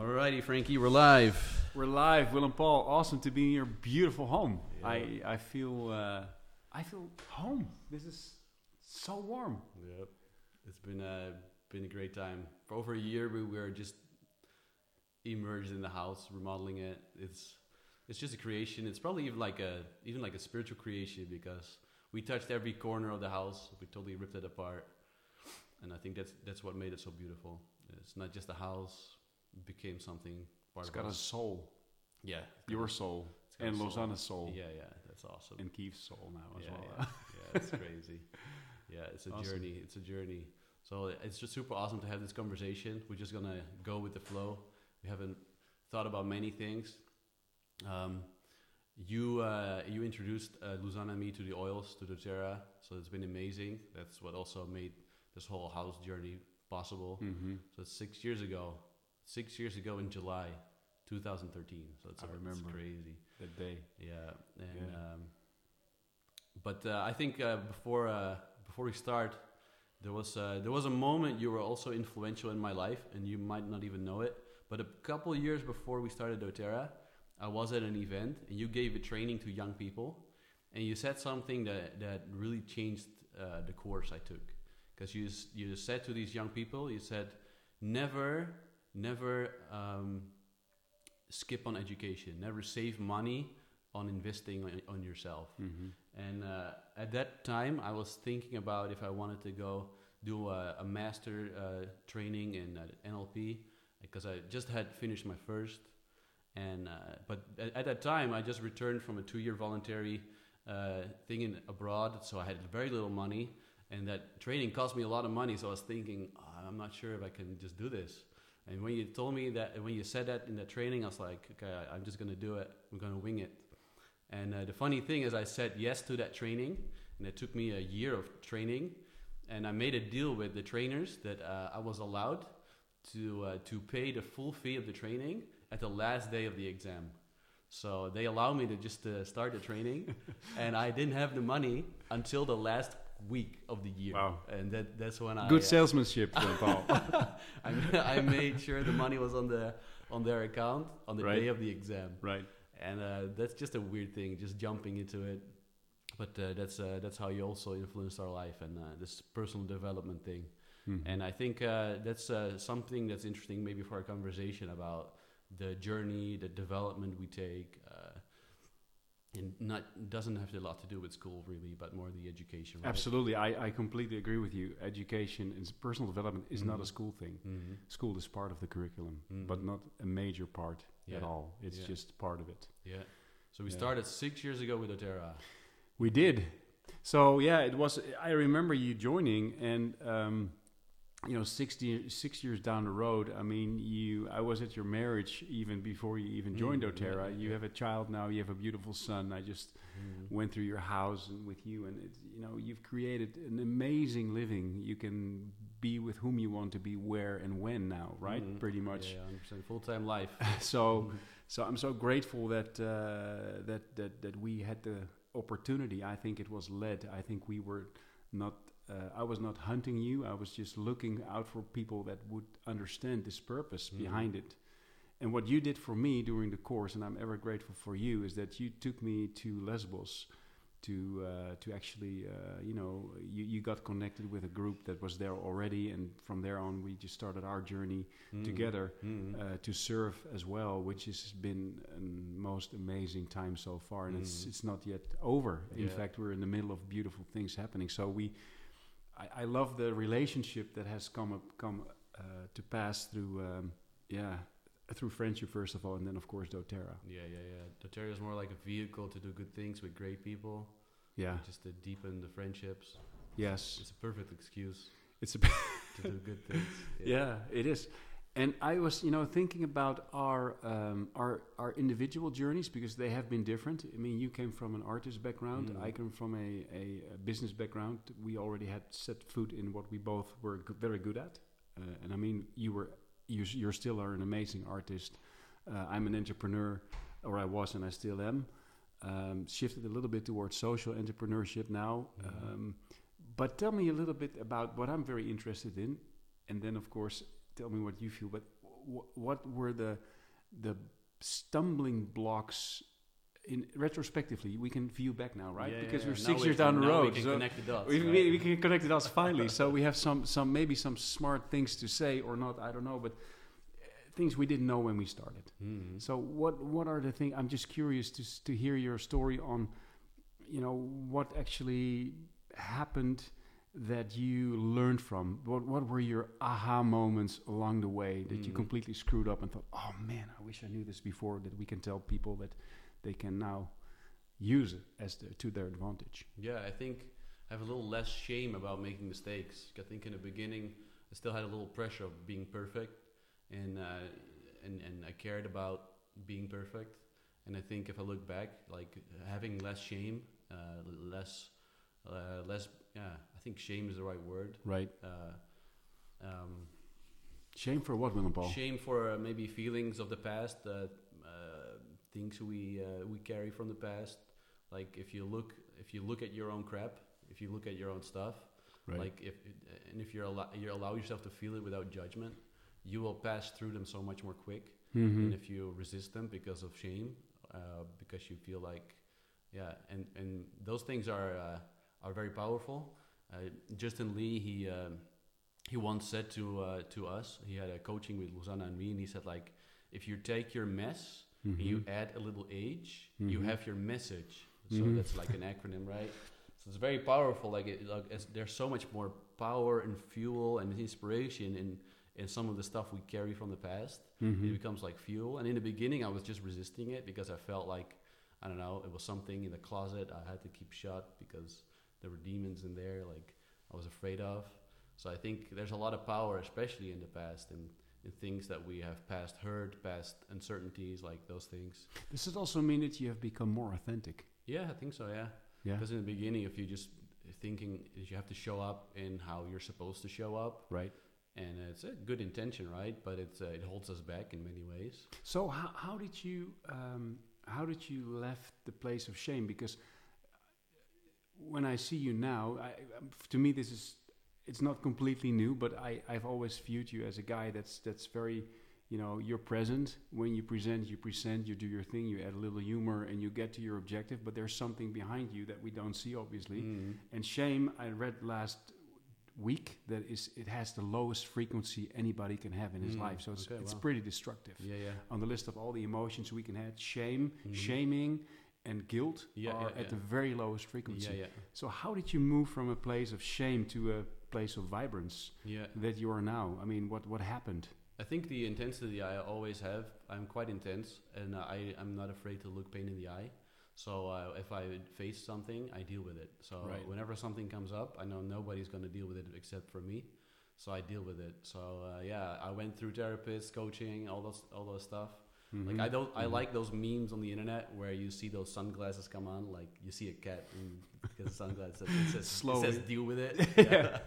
Alrighty, Frankie, we're live. We're live, Willem Paul. Awesome to be in your beautiful home. Yeah. I I feel uh, I feel home. This is so warm. Yep. It's been a been a great time. For over a year, we were just immersed in the house, remodeling it. It's it's just a creation. It's probably even like a even like a spiritual creation because we touched every corner of the house. We totally ripped it apart, and I think that's that's what made it so beautiful. It's not just a house; became something. Part It's got a soul, yeah, your soul, It's got a and soul. Luzana's soul, Yeah, yeah, that's awesome. and Keith's soul now as yeah, well. Yeah, yeah, it's crazy. Yeah, it's a Awesome. journey. It's a journey. So it's just super awesome to have this conversation. We're just gonna go with the flow. We haven't thought about many things. Um, you uh, you introduced uh, Luzana and me to the oils to doTERRA, so it's been amazing. That's what also made this whole house journey possible. hmm So six years ago. Six years ago in July, 2013. So it's, I remember. crazy. That day. Yeah, and Yeah. Um, but uh, I think uh, before uh, before we start, there was uh, there was a moment you were also influential in my life, and you might not even know it. But a couple of years before we started doTERRA, I was at an event, and you gave a training to young people, and you said something that that really changed uh, the course I took, because you you said to these young people, you said, never never. Um, skip on education. Never save money on investing on, on yourself. hmm And uh, at that time, I was thinking about if I wanted to go do a, a master uh, training in uh, NLP because I just had finished my first. And uh, but at, at that time, I just returned from a two-year voluntary uh, thing in abroad, so I had very little money, and that training cost me a lot of money. So I was thinking, "Ah, I'm not sure if I can just do this. And when you told me that, when you said that in that training, I was like, okay, I, I'm just gonna do it. I'm gonna wing it. And uh, the funny thing is, I said yes to that training, and it took me a year of training. And I made a deal with the trainers that uh, I was allowed to uh, to pay the full fee of the training at the last day of the exam. So they allowed me to just uh, start the training, and I didn't have the money until the last week of the year. Wow. And that that's when I Good uh, salesmanship, Will and Paul. I, I made sure the money was on the on their account on the Right. day of the exam, right. and uh, that's just a weird thing, just jumping into it. But uh, that's uh, that's how you also influence our life and uh, this personal development thing. Mhm. And I think uh, that's uh, something that's interesting, maybe for a conversation about the journey, the development we take. And not doesn't have a lot to do with school really, but more the education. Right? Absolutely, I, I completely agree with you. Education and personal development is not a Mhm. school thing. hmm School is part of the curriculum, Mhm. but not a major part Yeah. at all. It's Yeah. just part of it. Yeah. So we Yeah. started six years ago with doTERRA. We did. So yeah, it was. I remember you joining, and um, you know, 60, six years down the road. I mean, you. I was at your marriage even before you even joined Mm, yeah, You yeah. have a child now. You have a beautiful son. I just went through your house and with you, and it's, you know, you've created an amazing living. You can be with whom you want to be, where and when now, right? Mhm. Pretty much. Yeah, 100% full time life. so so I'm so grateful that uh, that that that we had the opportunity. I think it was led. I think we were not. Uh, I was not hunting you. I was just looking out for people that would understand this purpose Mhm. behind it. And what you did for me during the course, and I'm ever grateful for you, is that you took me to Lesbos to uh, to actually, uh, you know, you, you got connected with a group that was there already, and from there on, we just started our journey Mhm. together uh, to serve as well, which has been a most amazing time so far, and it's Mm. it's not yet over. In Yeah. fact, we're in the middle of beautiful things happening. So we, I, I love the relationship that has come up, come uh, to pass through, um, yeah, through friendship first of all, and then of course doTERRA. Yeah, yeah, yeah. doTERRA is more like a vehicle to do good things with great people, Yeah. just to deepen the friendships. Yes. It's a perfect excuse It's a to do good things. yeah, it is. And I was, you know, thinking about our um, our our individual journeys because they have been different. I mean, you came from an artist background. Mm. I come from a, a, a business background. We already had set foot in what we both were g- very good at. Uh, and I mean, you were you you're still are an amazing artist. Uh, I'm an entrepreneur, or I was, and I still am. Um, shifted a little bit towards social entrepreneurship now. Mhm. Um, but tell me a little bit about what I'm very interested in, and then of course tell me what you feel. But wh- what were the the stumbling blocks? In retrospectively, we can view back now, right? Yeah, because yeah, we're yeah. six Now years down the road. We can so connect the dots. we, right? we, we can connect it us finally. so we have some some maybe some smart things to say or not. I don't know, but uh, things we didn't know when we started. Mhm. So what what are the things? I'm just curious to to hear your story on, you know, what actually happened that you learned from. What what were your aha moments along the way that you Mm. completely screwed up and thought, oh man, I wish I knew this before. That we can tell people that they can now use it as the, to their advantage. Yeah, I think I have a little less shame about making mistakes. I think in the beginning, I still had a little pressure of being perfect, and uh, and and I cared about being perfect. And I think if I look back, like having less shame, uh, less, uh, less, yeah, I think shame is the right word. Right. Uh, um, Shame for what, Willem Paul? shame for uh, maybe feelings of the past, uh, uh, things we uh, we carry from the past. Like if you look if you look at your own crap, if you look at your own stuff, Right. like if and if you're allow, you allow yourself to feel it without judgment, you will pass through them so much more quick Mhm. than if you resist them because of shame, uh, because you feel like, yeah, and and those things are uh, are very powerful. Uh, Justin Lee, he um, he once said to uh, to us, he had a coaching with Luzana and me, and he said like, if you take your mess and you Mhm. add a little age, you Mhm. have your message. So Mhm. that's like an acronym, right? So it's very powerful. Like, it, like there's so much more power and fuel and inspiration in in some of the stuff we carry from the past. Mhm. It becomes like fuel. And in the beginning, I was just resisting it because I felt like I don't know, it was something in the closet I had to keep shut because there were demons in there, like I was afraid of. So I think there's a lot of power, especially in the past, in, in things that we have past hurt, past uncertainties, like those things. Does it also mean that you have become more authentic? Yeah, I think so. Yeah. Yeah. Because in the beginning, if you just thinking is you have to show up in how you're supposed to show up, Right. and it's a good intention, right? But it's uh, it holds us back in many ways. So how, how did you um, how did you left the place of shame? Because when I see you now, I, um, to me this is it's not completely new, but I I've always viewed you as a guy that's that's very you know you're present when you present you present you do your thing you add a little humor and you get to your objective but there's something behind you that we don't see obviously Mm. and shame i read last week that is it has the lowest frequency anybody can have in his Mm, life so it's, okay, it's wow. pretty destructive Yeah, yeah. on the list of all the emotions we can have shame Mhm. shaming and guilt Yeah, are yeah, at the very lowest frequency Yeah, yeah, so how did you move from a place of shame to a place of vibrance yeah. that you are now i mean what what happened I think the intensity I always have, I'm quite intense, and I, I'm not afraid to look pain in the eye. So uh, if I face something, I deal with it. So Right. whenever something comes up, I know nobody's going to deal with it except for me. So I deal with it. So uh, yeah, I went through therapists, coaching, all those, all those stuff. Like I don't, I Mhm. like those memes on the internet where you see those sunglasses come on, like you see a cat and because the sunglasses it says, it says deal with it. Yeah.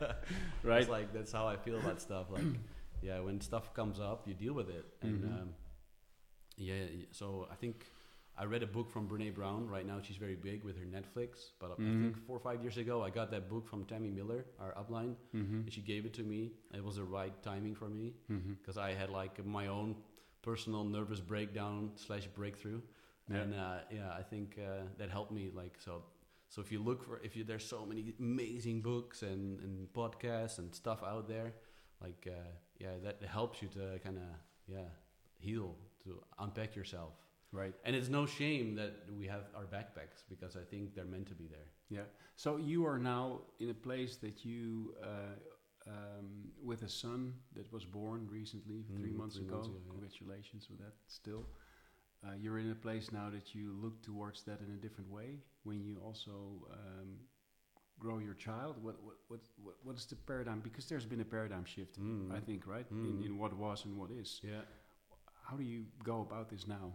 Right. It's like that's how I feel about stuff. Like yeah, when stuff comes up, you deal with it. And Mhm. um, yeah, so I think I read a book from Brene Brown. Right now, she's very big with her Netflix. But I Mhm. think four or five years ago, I got that book from Tammy Miller, our upline, mm-hmm. and she gave it to me. It was the right timing for me Mm-hmm. because I had like my own personal nervous breakdown slash breakthrough, Yeah. and uh, yeah, I think uh, that helped me. Like so, so if you look for if you there's so many amazing books and, and podcasts and stuff out there, like uh, yeah, that helps you to kind of yeah heal to unpack yourself. right And it's no shame that we have our backpacks because I think they're meant to be there. Yeah. So you are now in a place that you, uh, um, with a son that was born recently, three Mm, months three ago. months yeah. Congratulations with that. Still, uh, you're in a place now that you look towards that in a different way. When you also um, grow your child, what what what what what is the paradigm? Because there's been a paradigm shift, Mm. I think, right? In, Mm. in what was and what is. Yeah. How do you go about this now?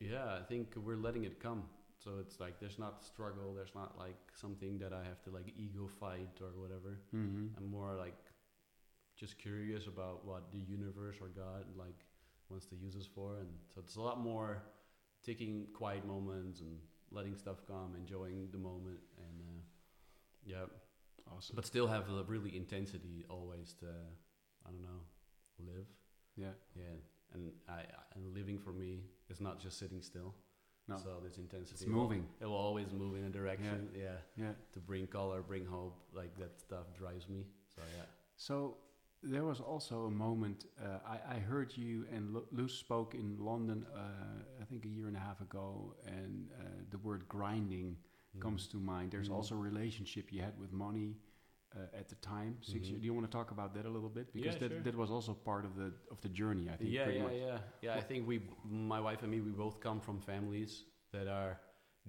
Yeah, I think we're letting it come. So it's like there's not struggle, there's not like something that I have to like ego fight or whatever. Mm-hmm. I'm more like just curious about what the universe or God like wants to use us for, and so it's a lot more taking quiet moments and letting stuff come, enjoying the moment, and uh, yeah, Awesome. but still have the really intensity always to I don't know live. Yeah. Yeah, and I and living for me is not just sitting still. No. So this intensity. It's will- moving. It will always move in a direction. Yeah. Yeah. To bring color, bring hope, like that stuff drives me. So yeah. So there was also a moment. Uh, I, I heard you and Lu- Luz spoke in London. Uh, I think a year and a half ago, and uh, the word grinding comes to mind. There's Mhm. also a relationship you had with money uh, at the time. 6 Mhm. years. Do you want to talk about that a little bit? Because Yeah, that, sure. that was also part of the of the journey. I think. yeah, pretty yeah, much. yeah, yeah. I think we, my wife and me, we both come from families that are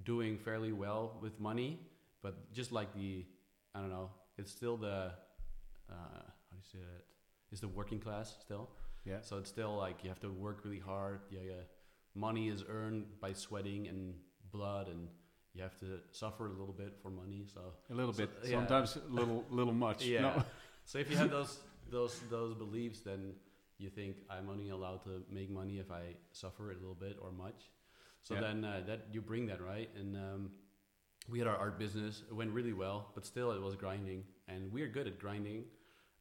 doing fairly well with money, but just like the, I don't know, it's still the, uh, how do you say that? It's the working class still. Yeah. So it's still like you have to work really hard. Yeah, yeah. Money is earned by sweating and blood, and you have to suffer a little bit for money. So A little So, bit. yeah. Sometimes a little little much. yeah. No. so if you have those those those beliefs, then you think I'm only allowed to make money if I suffer a little bit or much. So Yeah. then uh, that you bring that right, and um, we had our art business. It went really well, but still it was grinding, and we're good at grinding.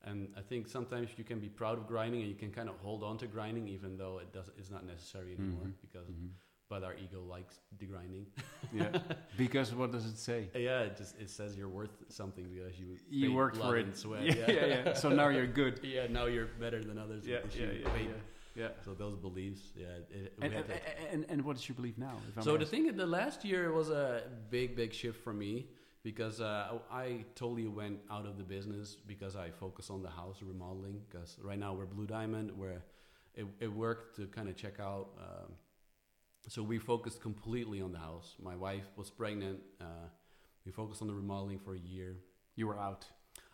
And I think sometimes you can be proud of grinding, and you can kind of hold on to grinding, even though it does it's not necessary anymore. Mhm. Because Mhm. But our ego likes the grinding. Yeah. Because what does it say? yeah, it just it says you're worth something because you You worked for it. and sweat. yeah, yeah, yeah. So now you're good. yeah, now you're better than others. Yeah, yeah, yeah, yeah. Yeah. So those beliefs, yeah. It, And, and, and, and what is your belief now? so the thing, the last year was a big, big shift for me because uh, I totally went out of the business because I focus on the house remodeling. Because right now we're Blue Diamond, where it, it worked to kind of check out. Um, so we focused completely on the house. My wife was pregnant. Uh, we focused on the remodeling for a year. you were out.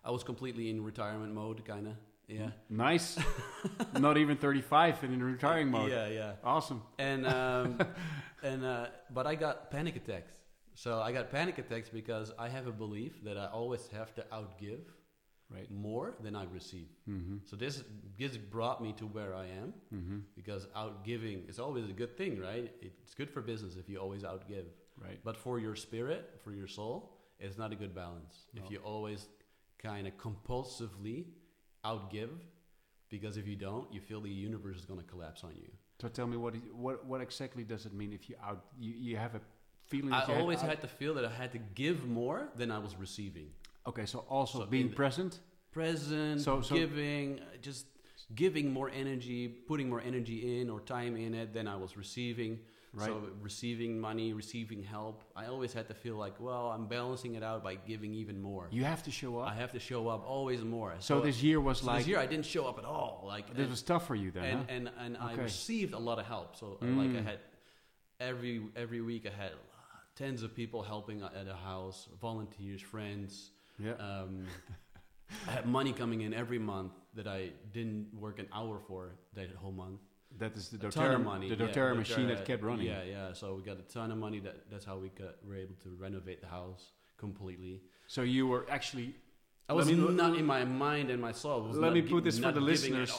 I was completely in retirement mode, kind of. Yeah. Nice. Not even 35 and in retiring mode. Yeah, yeah. Awesome. and um, and uh, but I got panic attacks. So I got panic attacks because I have a belief that I always have to outgive Right. more than I receive. Mm-hmm. So this this brought me to where I am Mm-hmm. because outgiving is always a good thing, right? It's good for business if you always outgive. Right. But for your spirit, for your soul, it's not a good balance. No. If you always kind of compulsively outgive, because if you don't, you feel the universe is going to collapse on you. So tell me what what what exactly does it mean if you out you, you have a feeling I always out- had to feel that I had to give more than I was receiving. Okay, so also So being present. Present, So- so- giving, uh, just giving more energy, putting more energy in or time in it than I was receiving. Right. So receiving money, receiving help. I always had to feel like, well, I'm balancing it out by giving even more. You have to show up. I have to show up always more. so this year was so like this year I didn't show up at all. Like this and- was tough for you then. and huh? and, and I Okay. received a lot of help. So uh, like I Mm. had every every week I had tens of people helping at a house, volunteers, friends. Yeah. Um, I had money coming in every month that I didn't work an hour for that whole month. that is the doTERRA money. the yeah, doTERRA machine that kept running. Yeah, yeah. So we got a ton of money. That that's how we got were able to renovate the house completely. So you were actually I was me- not in my mind and my soul. Let me put this for the listeners.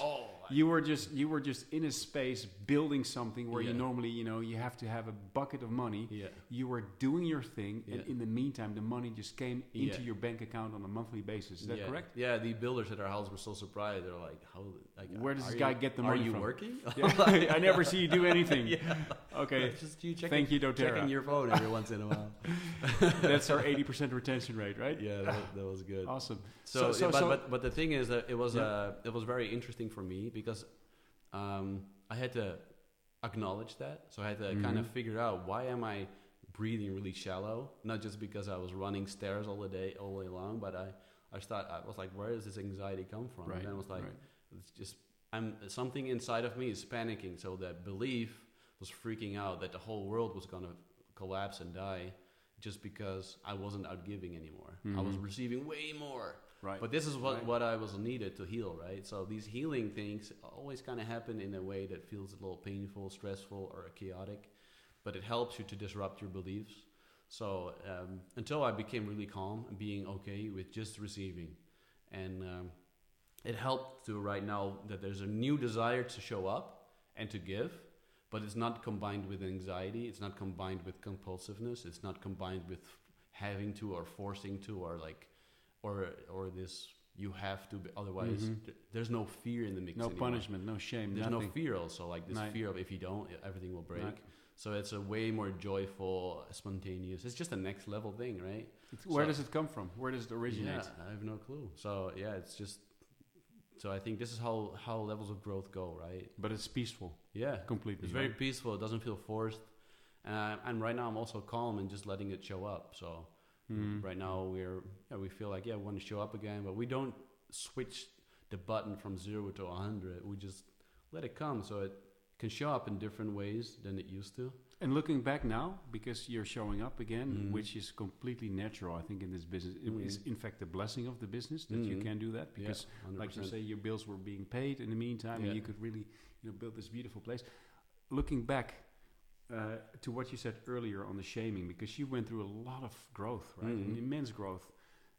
You were just you were just in a space building something where you normally you know you have to have a bucket of money. Yeah. You were doing your thing, and Yeah. in the meantime, the money just came Yeah. into your bank account on a monthly basis. Is that yeah. correct? Yeah, the builders at our house were so surprised. They're like, "How? Like, Where does this you- guy get the money Are you from?" working? Yeah. I never see you do anything. yeah. Okay, It's just you checking, thank you, checking your phone every once in a while. That's our eighty percent retention rate, right? Yeah, that, that was good. Awesome. So, So- so- but, so- but but the thing is that it was Yeah. uh, it was very interesting for me because um, I had to acknowledge that. So I had to kind of figure out why am I breathing really shallow? Not just because I was running stairs all the day all day long, but I I start I was like, where does this anxiety come from? Right. And I was like, right. it's just I'm something inside of me is panicking. So that belief was freaking out that the whole world was gonna collapse and die, just because I wasn't out giving anymore. I was Mhm. receiving way more. Right. But this is what, Right. what I was needed to heal, right? So these healing things always kind of happen in a way that feels a little painful, stressful, or chaotic, but it helps you to disrupt your beliefs. So um, until I became really calm and being okay with just receiving, and um, it helped to right now that there's a new desire to show up and to give, but it's not combined with anxiety. It's not combined with compulsiveness. It's not combined with having to or forcing to or like or or this you have to. Be, otherwise, Mhm. th- there's no fear in the mix. no anymore. punishment, no shame, There's nothing. no fear also like this Right. fear of if you don't, everything will break. Right. So it's a way more joyful, spontaneous. It's just a next level thing, right? It's- Where does it come from? Where does it originate? Yeah, I have no clue. So yeah, it's just. So I think this is how how levels of growth go, right? But it's peaceful, Yeah, completely. it's very right? peaceful. It doesn't feel forced. Uh, and right now, I'm also calm and just letting it show up. So Mhm. right now, we're yeah, we feel like yeah, we want to show up again, but we don't switch the button from zero to hundred. We just let it come, so it can show up in different ways than it used to. And looking back now, because you're showing up again, Mhm. which is completely natural, I think, in this business. It is, Mhm. in fact, the blessing of the business that you Mhm. can do that because, yeah, like you say, your bills were being paid in the meantime, Yeah. and you could really, you know, build this beautiful place. Looking back uh, to what you said earlier on the shaming, because you went through a lot of growth, right? An immense growth.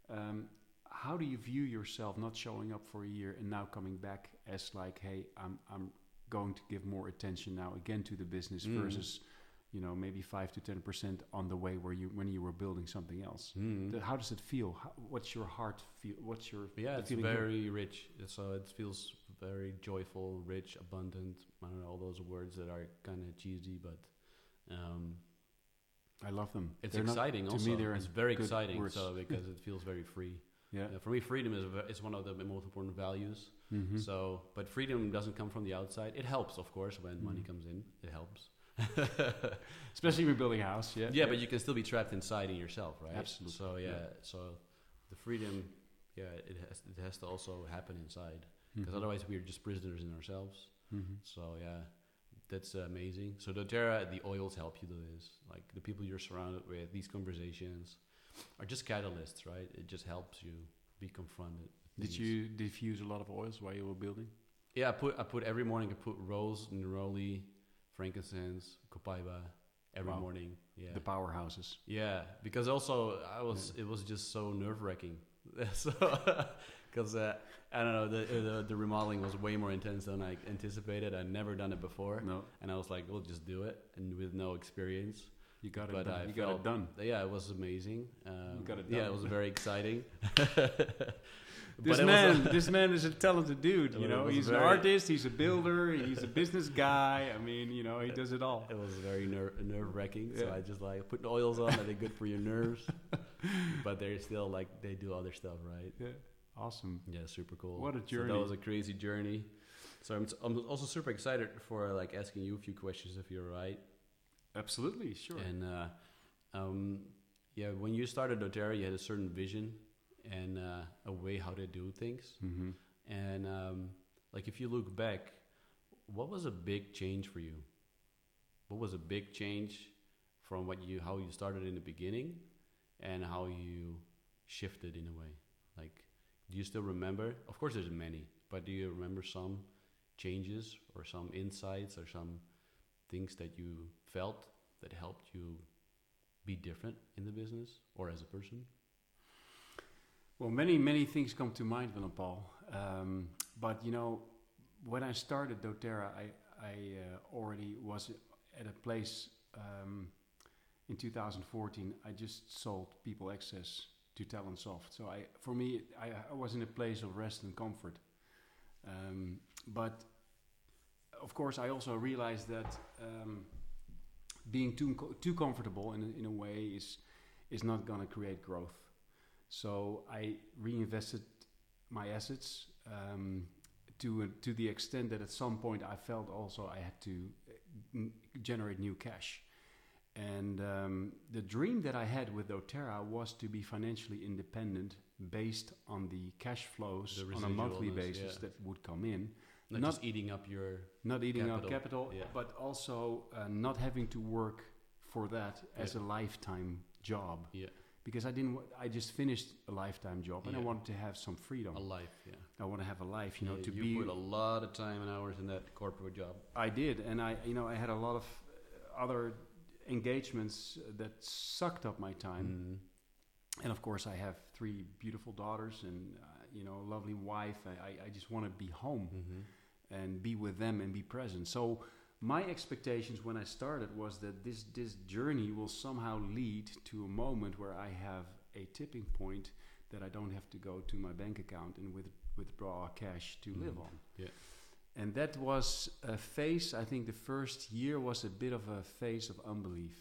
Um, how do you view yourself not showing up for a year and now coming back as like, hey, I'm I'm going to give more attention now again to the business versus, you know, maybe five to ten percent on the way where you when you were building something else. The- how does it feel? How, what's your heart feel? What's your Yeah, it's feeling here? very rich. So it feels very joyful, rich, abundant. I don't know all those words that are kind of cheesy, but um, I love them. it's They're not- exciting. to also, me, they're it's very exciting. words. So because it feels very free. yeah. Uh, for me, freedom is is one of the most important values. Mhm. So, but freedom doesn't come from the outside. It helps, of course, when money Mhm. comes in. It helps. especially when building a house. Yeah. yeah, but you can still be trapped inside in yourself, right? Absolutely, So yeah, yeah. so the freedom, yeah, it has it has to also happen inside because Mhm. otherwise we're just prisoners in ourselves. Mhm. So yeah, that's amazing. So doTERRA, the oils help you do this. Like the people you're surrounded with, these conversations are just catalysts, right? It just helps you be confronted. Did you diffuse a lot of oils while you were building? Yeah, I put I put every morning. I put rose, neroli, frankincense, copaiba every Wow. morning. Yeah, The powerhouses. yeah. Because also I was it was just so nerve wracking. so because uh, I don't know the, the the remodeling was way more intense than I anticipated. I'd never done it before, No, and I was like, we'll just do it, and with no experience. you got it. But done. I you got it done. Yeah, it was amazing. Um, got it done. Yeah, it was very exciting. This But it was man, a- this man is a talented dude. You know, he's an artist. He's a builder. he's a business guy. I mean, you know, he does it all. It was very ner- nerve wracking. So Yeah. I just like put the oils on Are they good for your nerves, but they're still like they do other stuff, right? Yeah, awesome. Yeah, super cool. What a So journey. that was a crazy journey. So I'm, I'm also super excited for like asking you a few questions if you're right. Absolutely, sure. And uh, um, yeah, when you started doTERRA, you had a certain vision and uh, a way how to do things. mm-hmm. And um, like if you look back, what was a big change for you? What was a big change from what you how you started in the beginning and how you shifted in a way? Like do you still remember? Of course there's many, but do you remember some changes or some insights or some things that you felt that helped you be different in the business or as a person? Well, many many things come to mind, Willem Paul. Um, but you know, when I started DoTerra, I I uh, already was at a place um, in 2014. I just sold people access to Talentsoft. So I, for me, I, I was in a place of rest and comfort. Um, but of course, I also realized that um, being too too comfortable in in a way is is not going to create growth. So I reinvested my assets um, to to the extent that at some point I felt also I had to uh, generate new cash. And um, the dream that I had with doTERRA was to be financially independent based on the cash flows The on a monthly basis yeah. that would come in. Not, Not- just eating up your Not eating Capital, up capital, yeah. but also uh, not having to work for that as a lifetime job. Yeah. Because I didn't. I just finished a lifetime job, and I wanted to have some freedom. a life, yeah. I want to have a life, you know, Yeah, to you be. put a lot of time and hours in that corporate job. I did, and I, you know, I had a lot of other engagements that sucked up my time. Mm. And of course, I have three beautiful daughters, and uh, you know, a lovely wife. I, I, I just want to be home Mm-hmm. and be with them and be present. So my expectations when I started was that this this journey will somehow lead to a moment where I have a tipping point that I don't have to go to my bank account and with, withdraw cash to live Mm. on. Yeah. And that was a phase, I think the first year was a bit of a phase of unbelief.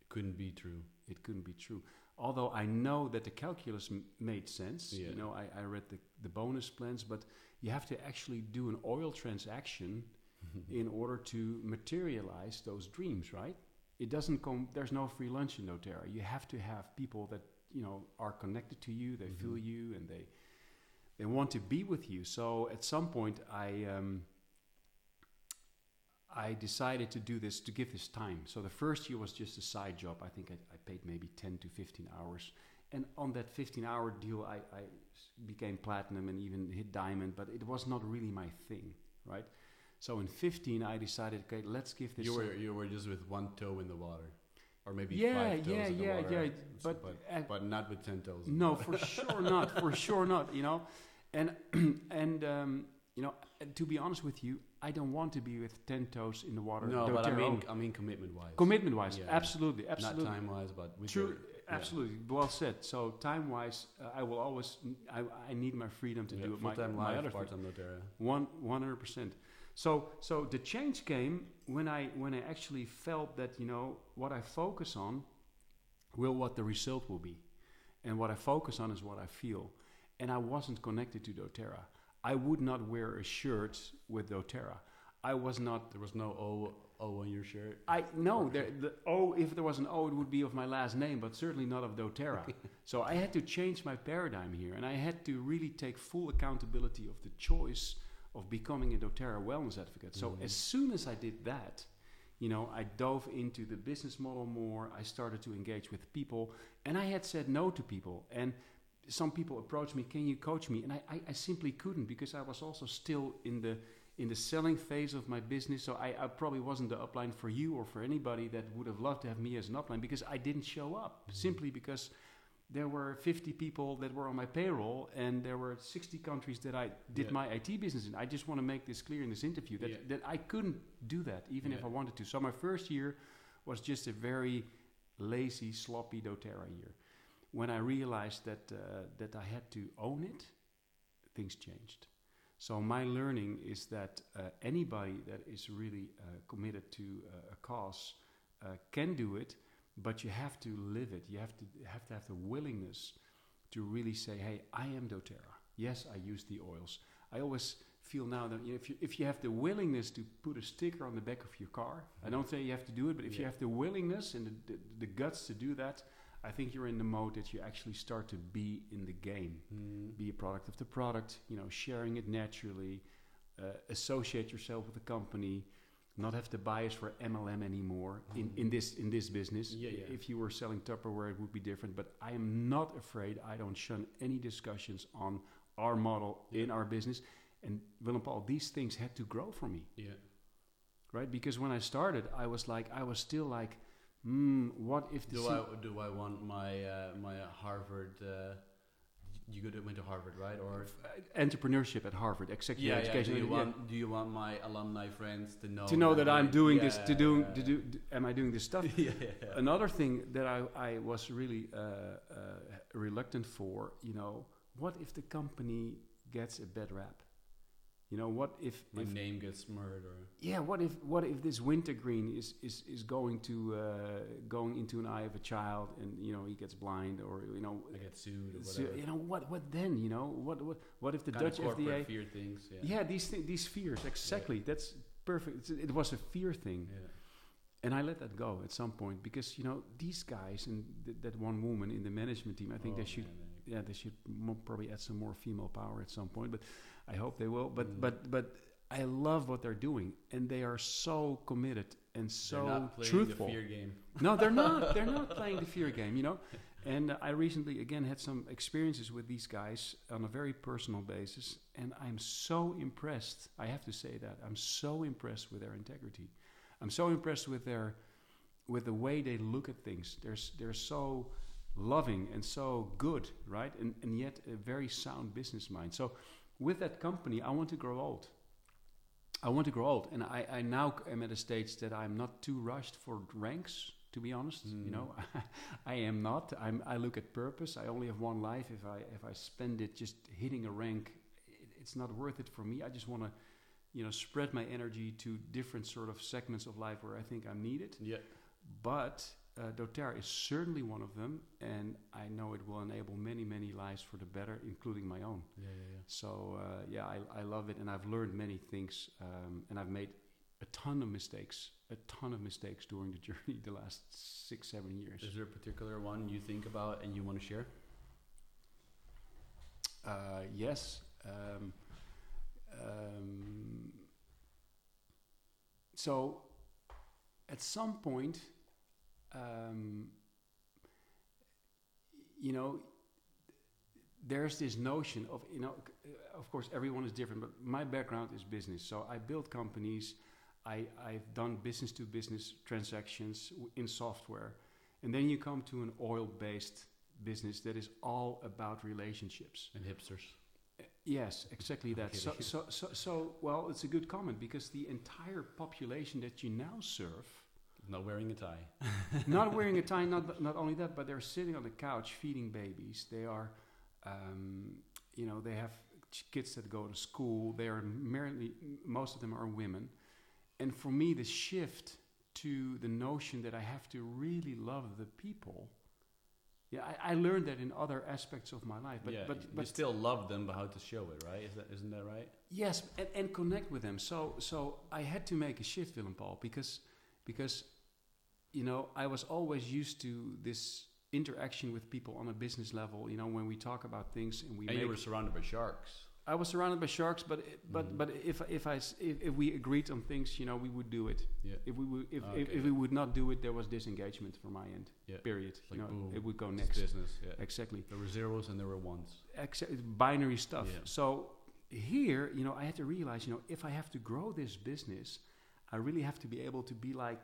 It Couldn't be true. It couldn't be true. Although I know that the calculus m- made sense. Yeah. You know, I, I read the, the bonus plans, but you have to actually do an oil transaction in order to materialize those dreams, right? It doesn't come, there's no free lunch in doTERRA. You have to have people that, you know, are connected to you, they feel Mhm. you, and they, they want to be with you. So at some point, I, um, I decided to do this, to give this time. So the first year was just a side job. I think I, I paid maybe 10 to 15 hours. And on that 15 hour deal, I became platinum and even hit diamond, but it was not really my thing, right? So in 15, I decided, okay, let's give this. You were you were just with one toe in the water, or maybe Yeah, five toes yeah, in the yeah, water. yeah, but, but uh, but not with ten toes. No, for sure not. For sure not. You know, and and um, you know, to be honest with you, I don't want to be with ten toes in the water. no, but I mean I mean commitment wise. commitment wise, Yeah. absolutely, absolutely. Not time wise, but with True, your- yeah. absolutely. Well said. So time wise, uh, I will always. I, I need my freedom to Yeah, do it. my, my life, other part-time doTERRA. One one hundred percent. So so the change came when I when I actually felt that you know what I focus on will what the result will be, and what I focus on is what I feel, and I wasn't connected to DoTerra. I would not wear a shirt with DoTerra. I was not. There was no O O on your shirt. I no. There, the O, if there was an O, it would be of my last name, but certainly not of DoTerra. so I had to change my paradigm here, and I had to really take full accountability of the choice of becoming a DoTerra wellness advocate. So Mhm. as soon as I did that, you know, I dove into the business model more. I started to engage with people, and I had said no to people. And some people approached me, "Can you coach me?" And I, I, I simply couldn't because I was also still in the in the selling phase of my business. So I, I probably wasn't the upline for you or for anybody that would have loved to have me as an upline because I didn't show up Mhm. simply because there were 50 people that were on my payroll and there were 60 countries that I did Yeah. my IT business in. I just want to make this clear in this interview that, Yeah. that I couldn't do that even if I wanted to. So my first year was just a very lazy, sloppy doTERRA year. When I realized that uh, that I had to own it, things changed. So my learning is that uh, anybody that is really uh, committed to uh, a cause uh, can do it, but you have to live it. You have to have to have the willingness to really say, "Hey, I am DoTerra. Yes, I use the oils." I always feel now that you know, if you if you have the willingness to put a sticker on the back of your car, I don't say you have to do it, but if you have the willingness and the, the, the guts to do that, I think you're in the mode that you actually start to be in the game Mm. be a product of the product, you know, sharing it naturally, uh, associate yourself with the company, not have the bias for MLM anymore in, in this in this business. Yeah, yeah. If you were selling Tupperware, it would be different. But I am not afraid. I don't shun any discussions on our model in our business. And Willem Paul, these things had to grow for me Yeah. right? Because when I started, I was like, I was still like, hmm, what if Do I do I want my uh, my Harvard? Uh, you to, went to Harvard, right? Or entrepreneurship at Harvard, executive yeah, yeah. education? Do you yeah. want do you want my alumni friends to know to know that I'm doing this, to do, yeah, to do, am I doing this stuff? yeah, yeah, yeah. Another thing that I, I was really uh, uh, reluctant for, you know, what if the company gets a bad rap? You know, what if, my if name gets or yeah, what if what if this wintergreen is is is going to uh, going into an eye of a child and you know he gets blind or you know I get sued or whatever. you know what what then you know what what what if the Kinda Dutch FDA fear things. Yeah. yeah these thi- these fears exactly that's perfect It's- it was a fear thing Yeah. and I let that go at some point because you know these guys and th- that one woman in the management team I think Oh, they should man, yeah they should probably add some more female power at some point but I hope they will but Mm. but but I love what they're doing and they are so committed and so They're not playing truthful the fear game. no they're not. They're not playing the fear game you know? And I recently again had some experiences with these guys on a very personal basis and I'm so impressed. I have to say that. I'm so impressed with their integrity. I'm so impressed with their with the way they look at things. They're they're so loving and so good right? And and yet a very sound business mind. So with that company I want to grow old I want to grow old and I, I now am at a stage that I'm not too rushed for ranks To be honest, you Mm. know, I am not. I'm. I look at purpose. I only have one life. If I if I spend it just hitting a rank, it, it's not worth it for me. I just want to, you know, spread my energy to different sort of segments of life where I think I'm needed. Yeah. But uh, doTERRA is certainly one of them, and I know it will enable many, many lives for the better, including my own. Yeah, yeah, yeah. So uh, yeah, I, I love it, and I've learned many things, um, and I've made a ton of mistakes, a ton of mistakes during the journey the last six, seven years. Is there a particular one you think about and you want to share? Uh, yes. Um, um, so, at some point, um, you know, there's this notion of, you know, of course, everyone is different, but my background is business. So, I build companies, I, I've done business to business transactions in software. And then you come to an oil based business that is all about relationships. And hipsters. Yes, exactly that. So, so, so, so, well, it's a good comment because the entire population that you now serve, Not wearing a tie. not wearing a tie, not not only that, but they're sitting on the couch feeding babies. They are, um, you know, they have kids that go to school. They are merely, most of them are women, and for me, the shift to the notion that I have to really love the people. Yeah, I, I learned that in other aspects of my life, but yeah, but you, but still love them, but how to show it, right? Is that isn't that right? Yes, and, and connect with them. So so I had to make a shift, Willem Paul, because because you know I was always used to this interaction with people on a business level. You know when we talk about things and we and you were surrounded by sharks. I was surrounded by sharks, but but Mhm. but if if I if, if we agreed on things, you know, we would do it. Yeah. If we would, if, if, Okay, if yeah. we would not do it, there was disengagement from my end. Yeah. Period. Like you know, boom, it would go next. business. Yeah. Exactly. There were zeros and there were ones. Exa- it's binary stuff. Yeah. So here, you know, I had to realize, you know, if I have to grow this business, I really have to be able to be like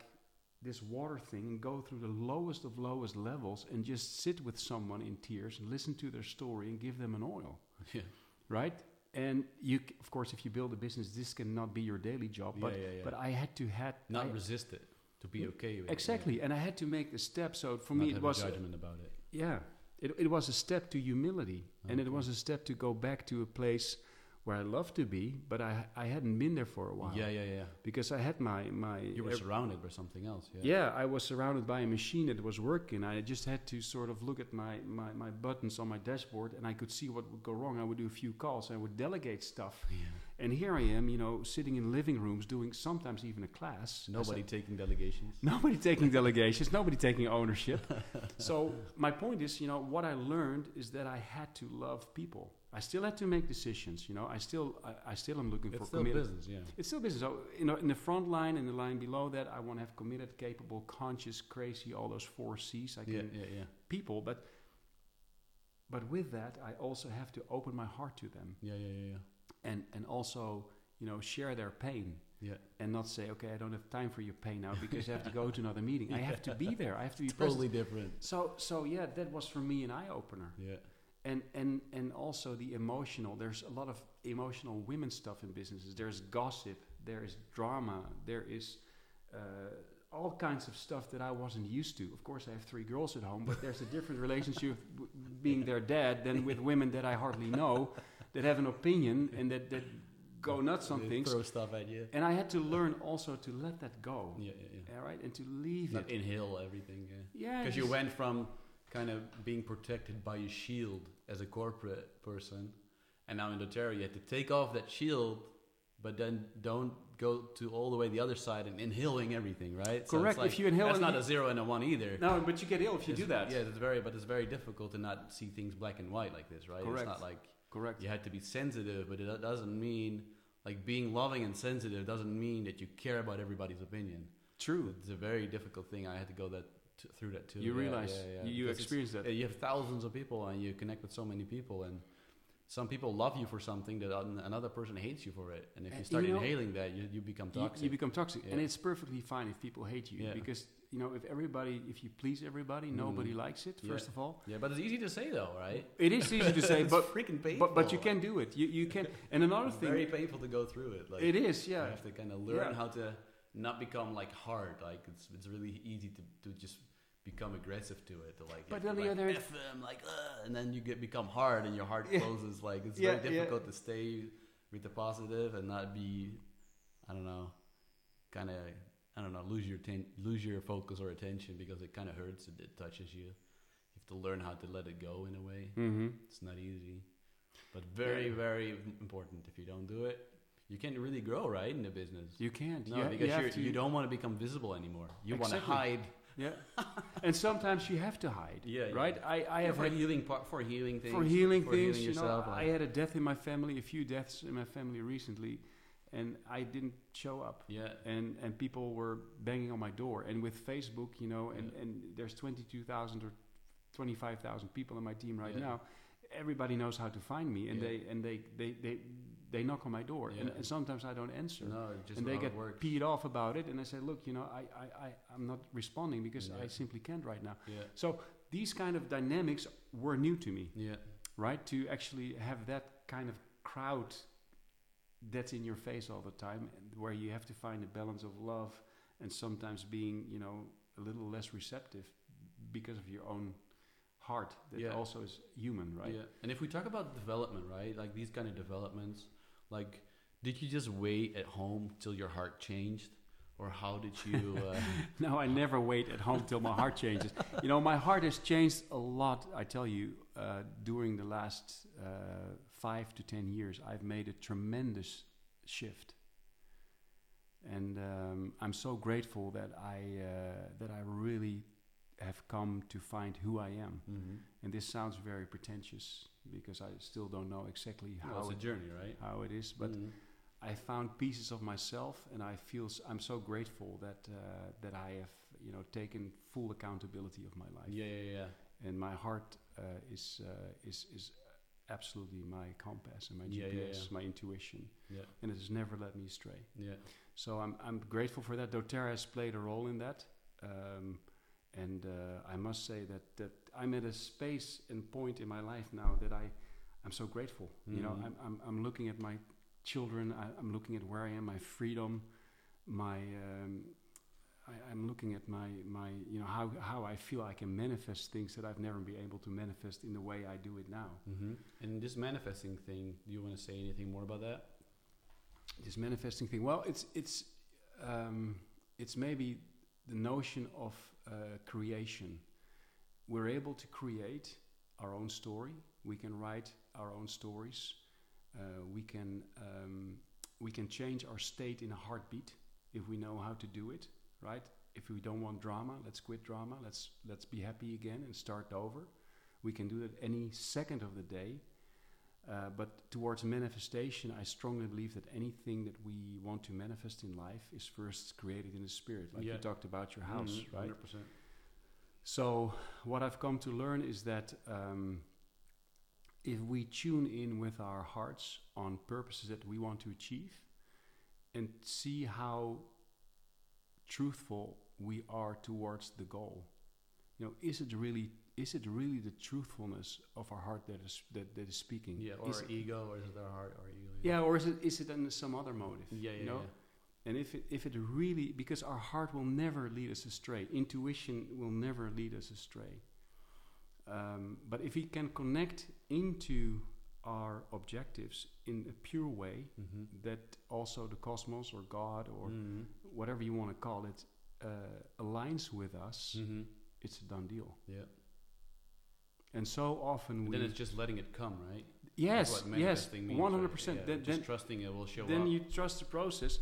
this water thing and go through the lowest of lowest levels and just sit with someone in tears and listen to their story and give them an oil, Yeah. right? And you, c- of course, if you build a business, this cannot be your daily job. But yeah, yeah, yeah. but I had to had not I- resist it. To be okay with exactly, it. and I had to make the step. So for Not me, it was a judgment about it. yeah, it, it was a step to humility, and it was a step to go back to a place where I love to be, but I I hadn't been there for a while. Yeah, yeah, yeah. because I had my my. You were surrounded by something else. Yeah. yeah, I was surrounded by a machine that was working. I just had to sort of look at my, my, my buttons on my dashboard, and I could see what would go wrong. I would do a few calls. I would delegate stuff, Yeah. and here I am, you know, sitting in living rooms doing sometimes even a class. Nobody taking delegations. Nobody taking delegations, nobody taking ownership. so my point is, you know, what I learned is that I had to love people. I still had to make decisions. You know, I still, I, I still am looking It's for still committed. business. Yeah. It's still business. So, you know, in the front line and the line below that, I want to have committed, capable, conscious, crazy, all those four C's. I can Yeah, yeah, yeah. people, but but with that, I also have to open my heart to them Yeah, yeah, yeah, yeah. and and also, you know, share their pain Yeah. and not say, okay, I don't have time for your pain now because I have to go to another meeting. I have to be there. I have to be Totally present. different. So so yeah, that was for me an eye opener. Yeah. And and and also the emotional. There's a lot of emotional women stuff in businesses. There's gossip. There is drama. There is. Uh, all kinds of stuff that I wasn't used to. Of course, I have three girls at home, but there's a different relationship being their dad than with women that I hardly know, that have an opinion and that, that go nuts on They things. Throw stuff at you. And I had to learn also to let that go. Yeah, yeah, yeah. All right, and to leave Not it. inhale everything. Yeah, Because you went from kind of being protected by a shield as a corporate person, and now in doTERRA you had to take off that shield, but then don't go to all the way the other side and inhaling everything, right? So Correct. like- if you inhale, that's not a zero and a one either. no, but you get ill if you It's- do that. Yeah, it's very, but it's very difficult to not see things black and white like this, right? Correct. It's not like Correct. you had to be sensitive, but it doesn't mean like being loving and sensitive doesn't mean that you care about everybody's opinion. True. It's a very difficult thing. I had to go that t- through that too. You Yeah, realize yeah, yeah. you, you experience that. uh, You have thousands of people and you connect with so many people, and some people love you for something that another person hates you for it. And if you start you know- inhaling that, you, you become toxic. you become toxic, and it's perfectly fine if people hate you Yeah. because you know if everybody, if you please everybody, nobody Mhm. likes it. Yeah. First of all, yeah, but it's easy to say though, right? it is easy to say, it's but freaking painful. but but you can do it. You you can. And another thing, very painful to go through it. Like it is you yeah. have to kind of learn Yeah. how to not become like hard. Like it's it's really easy to to just become aggressive to it. To like, But on the like, other hand- them, like, uh, and then you get become hard, and your heart Yeah. closes. Like it's Yeah, very yeah. difficult to stay with the positive and not be, I don't know, kind of, I don't know, lose your ten- lose your focus or attention because it kind of hurts. It, it touches you. You have to learn how to let it go in a way. Mm-hmm. It's not easy, but very, Yeah. very important. If you don't do it, you can't really grow right in the business. You can't. no, you, because you, you, have to, you don't want to become visible anymore. You want to hide. Yeah. and sometimes you have to hide. Yeah, yeah. Right. I, I have for had healing part for healing things for healing for things. healing you know, I had a death in my family, a few deaths in my family recently, and I didn't show up. yeah, And and people were banging on my door. And with Facebook, you know, and Yeah. and there's twenty two thousand or twenty five thousand people in my team right Yeah. now. Everybody knows how to find me, and Yeah. they and they they they they knock on my door, and, Yeah. and sometimes I don't answer. no, and they get works. peed off about it, and I say, look, you know, I, I, I, I'm not responding because Yeah. I simply can't right now. Yeah, So these kind of dynamics were new to me, yeah, right? To actually have that kind of crowd that's in your face all the time, and where you have to find a balance of love and sometimes being, you know, a little less receptive because of your own heart that Yeah. also is human, right? yeah. And if we talk about development, right, like these kind of developments, like, did you just wait at home till your heart changed, or how did you? Uh, No, I never wait at home till my heart changes. You know, my heart has changed a lot. I tell you, uh, during the last uh, five to ten years, I've made a tremendous shift, and um, I'm so grateful that I uh, that I really have come to find who I am. mhm. And this sounds very pretentious because I still don't know exactly Well, how it's a it, journey, right? how it is, but. Mhm. I found pieces of myself, and I feel s- I'm so grateful that uh, that I have you know taken full accountability of my life. yeah, yeah, yeah. And my heart uh, is uh, is is absolutely my compass and my GPS, yeah, yeah. my intuition, Yeah, and it has never let me astray. yeah, So I'm I'm grateful for that. doTERRA has played a role in that, um, and uh, I must say that that I'm at a space and point in my life now that I I'm so grateful. You know, Mhm. I'm, I'm I'm looking at my children. I, I'm looking at where I am, my freedom, my um, I, I'm looking at my my you know how how I feel I can manifest things that I've never been able to manifest in the way I do it now. hmm And this manifesting thing, do you want to say anything more about that? this manifesting thing. Well, it's it's um, it's maybe the notion of uh, creation. We're able to create our own story. We can write our own stories. Uh, we can um, we can change our state in a heartbeat if we know how to do it. Right? If we don't want drama, let's quit drama. Let's let's be happy again and start over. We can do that any second of the day. Uh, but towards manifestation, I strongly believe that anything that we want to manifest in life is first created in the spirit. Like you talked about your house, Mhm, right? 100%. So, what I've come to learn is that um, if we tune in with our hearts on purposes that we want to achieve and see how truthful we are towards the goal, you know, is it really is it really the truthfulness of our heart that is that, that is speaking? Yeah, or Is ego, or is it our heart, or ego? yeah, or is it is it in some other motive? yeah, yeah, you know? yeah. And if it, if it really, because our heart will never lead us astray, intuition will never lead us astray. Um, but if we can connect into our objectives in a pure way, Mhm. that also the cosmos or God or Mhm. whatever you want to call it uh, aligns with us, Mhm. it's a done deal. Yeah. And so often we. then it's just letting it come, right? Yes, yes, one hundred percent. Then, just then, trusting it will show then up. you trust the process.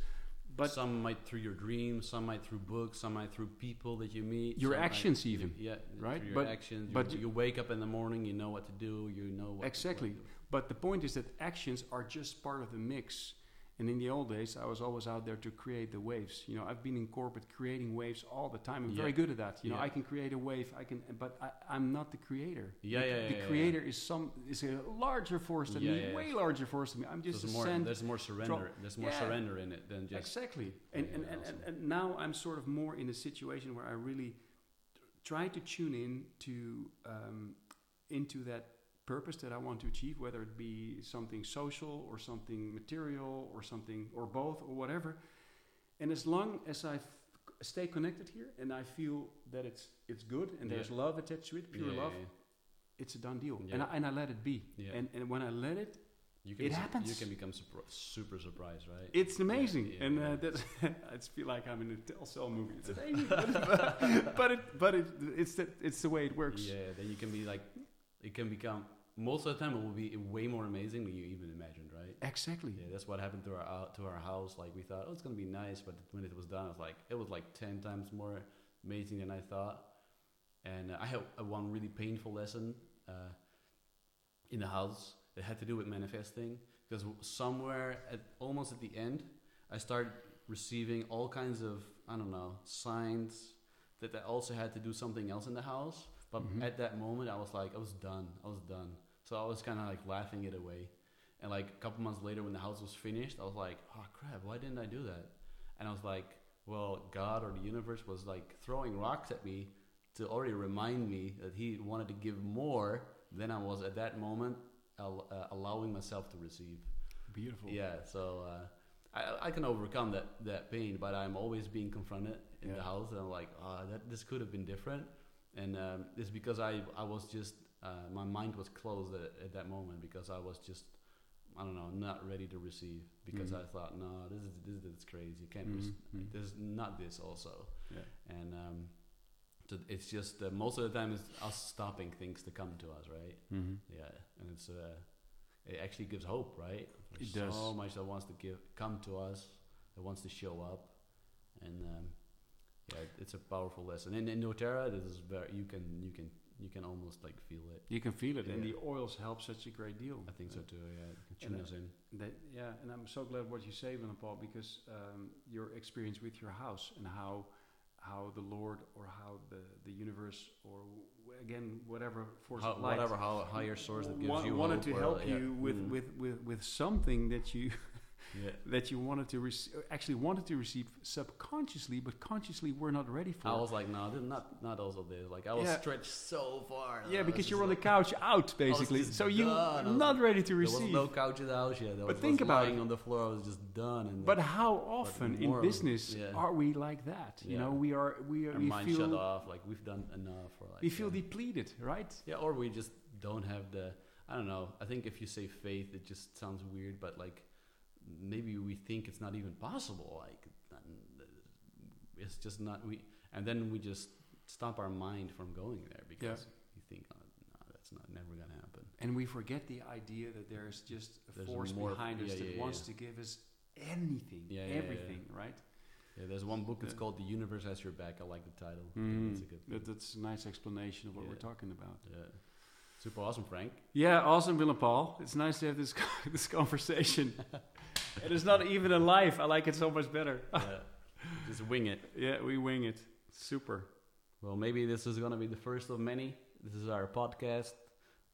But some might through your dreams, some might through books, some might through people that you meet. Your some might- actions even, yeah, right? Your But- actions, but you, you- wake up in the morning, you know what to do, you know what Exactly. what to do. But the point is that actions are just part of the mix. And in the old days, I was always out there to create the waves. You know, I've been in corporate creating waves all the time. I'm very good at that. You know, Yeah. I can create a wave. I can, but I, I'm not the creator. Yeah, the, yeah, The yeah, yeah, creator is some is a larger force than Yeah, me, yeah, yeah. way larger force than me. I'm just there's a more, there's more surrender. There's more Yeah. surrender in it than just exactly. And and, and, and and now I'm sort of more in a situation where I really try to tune in to um, into that purpose that I want to achieve, whether it be something social or something material or something or both or whatever. And as long as I f- stay connected here and I feel that it's it's good and there's love attached to it, pure Yeah, love, yeah, it's a done deal. And I, and I let it be. Yeah. And and when I let it, You can It happens. You can become super surprised, right? it's amazing. yeah, and uh, that's I just feel like I'm in a Telcel movie. It's amazing. but, but it but it it's the it's the way it works. Yeah, then you can be like, it can become. Most of the time, it will be way more amazing than you even imagined, right? Exactly. Yeah, that's what happened to our uh, to our house. Like we thought, oh, it's gonna be nice, but when it was done, it was like it was like ten times more amazing than I thought. And uh, I had uh, one really painful lesson uh, in the house that had to do with manifesting because somewhere at almost at the end, I started receiving all kinds of I don't know signs that I also had to do something else in the house. But Mhm. at that moment, I was like, I was done. I was done. So I was kind of like laughing it away. And like a couple months later, when the house was finished, I was like, oh crap, why didn't I do that? And I was like, well, God or the universe was like throwing rocks at me to already remind me that He wanted to give more than I was at that moment al- uh, allowing myself to receive. Beautiful. Yeah, so uh, I, I can overcome that, that pain, but I'm always being confronted in the house, and I'm like, oh, that this could have been different, and um, it's because I I was just uh, my mind was closed at, at that moment because I was just I don't know not ready to receive because Mhm. I thought no this is this is crazy you can't Mhm, rec- mhm. there's not this also Yeah. and um, so it's just uh, most of the time it's us stopping things to come to us right hmm yeah, and it's uh, it actually gives hope, right? There's It does. so much that wants to give come to us, that wants to show up, and um, yeah, it's a powerful lesson. And in doTERRA, this is very you can you can you can almost like feel it. You can feel it, and the oils help such a great deal. I think so too. Yeah, can And, tune uh, us in. That, yeah, and I'm so glad what you say, Willem Paul, because um, your experience with your house and how how the Lord or how the, the universe or again whatever force How, of light whatever how higher source that gives wa- you wanted to or, help yeah, you with, mm, with, with, with something that you yeah. that you wanted to receive actually wanted to receive subconsciously, but consciously we're not ready for. I was like, no, not not also this. Like I was Yeah. stretched so far. yeah, because you're on the couch out basically, so you done. I was not like- ready to receive. There was no couch in the house yet. I But was, think was about lying it. on the floor. I was just done. And But how often in business yeah. are we like that? You know, we are we are our we mind shut feel off. Like we've done enough. Or like we feel depleted, right? yeah, or we just don't have the. I don't know. I think if you say faith, it just sounds weird. But like maybe we think it's not even possible. Like it's just not we. And then we just stop our mind from going there because you think, oh, no, that's not never gonna happen. And we forget the idea that there's just a There's force more- behind us yeah, that yeah, wants yeah. to give us anything, Yeah, yeah, yeah. everything, right? Yeah, there's one book. It's Yeah. called "The Universe Has Your Back." I like the title. Mm, It's a good. that, that's a nice explanation of what we're talking about. Yeah. Super awesome, Frank. Yeah, awesome, Willem Paul. It's nice to have this this conversation. it is not even a live. I like it so much better. yeah. Just wing it. yeah, we wing it. Super. Well, maybe this is going to be the first of many. This is our podcast.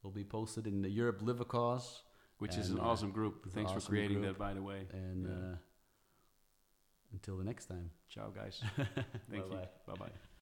Will be posted in the Europe Live Cause. Which is an uh, awesome group. Thanks for creating group. that, by the way. And Yeah. uh, until the next time. Ciao, guys. Thank Thank you. Bye-bye. Bye bye.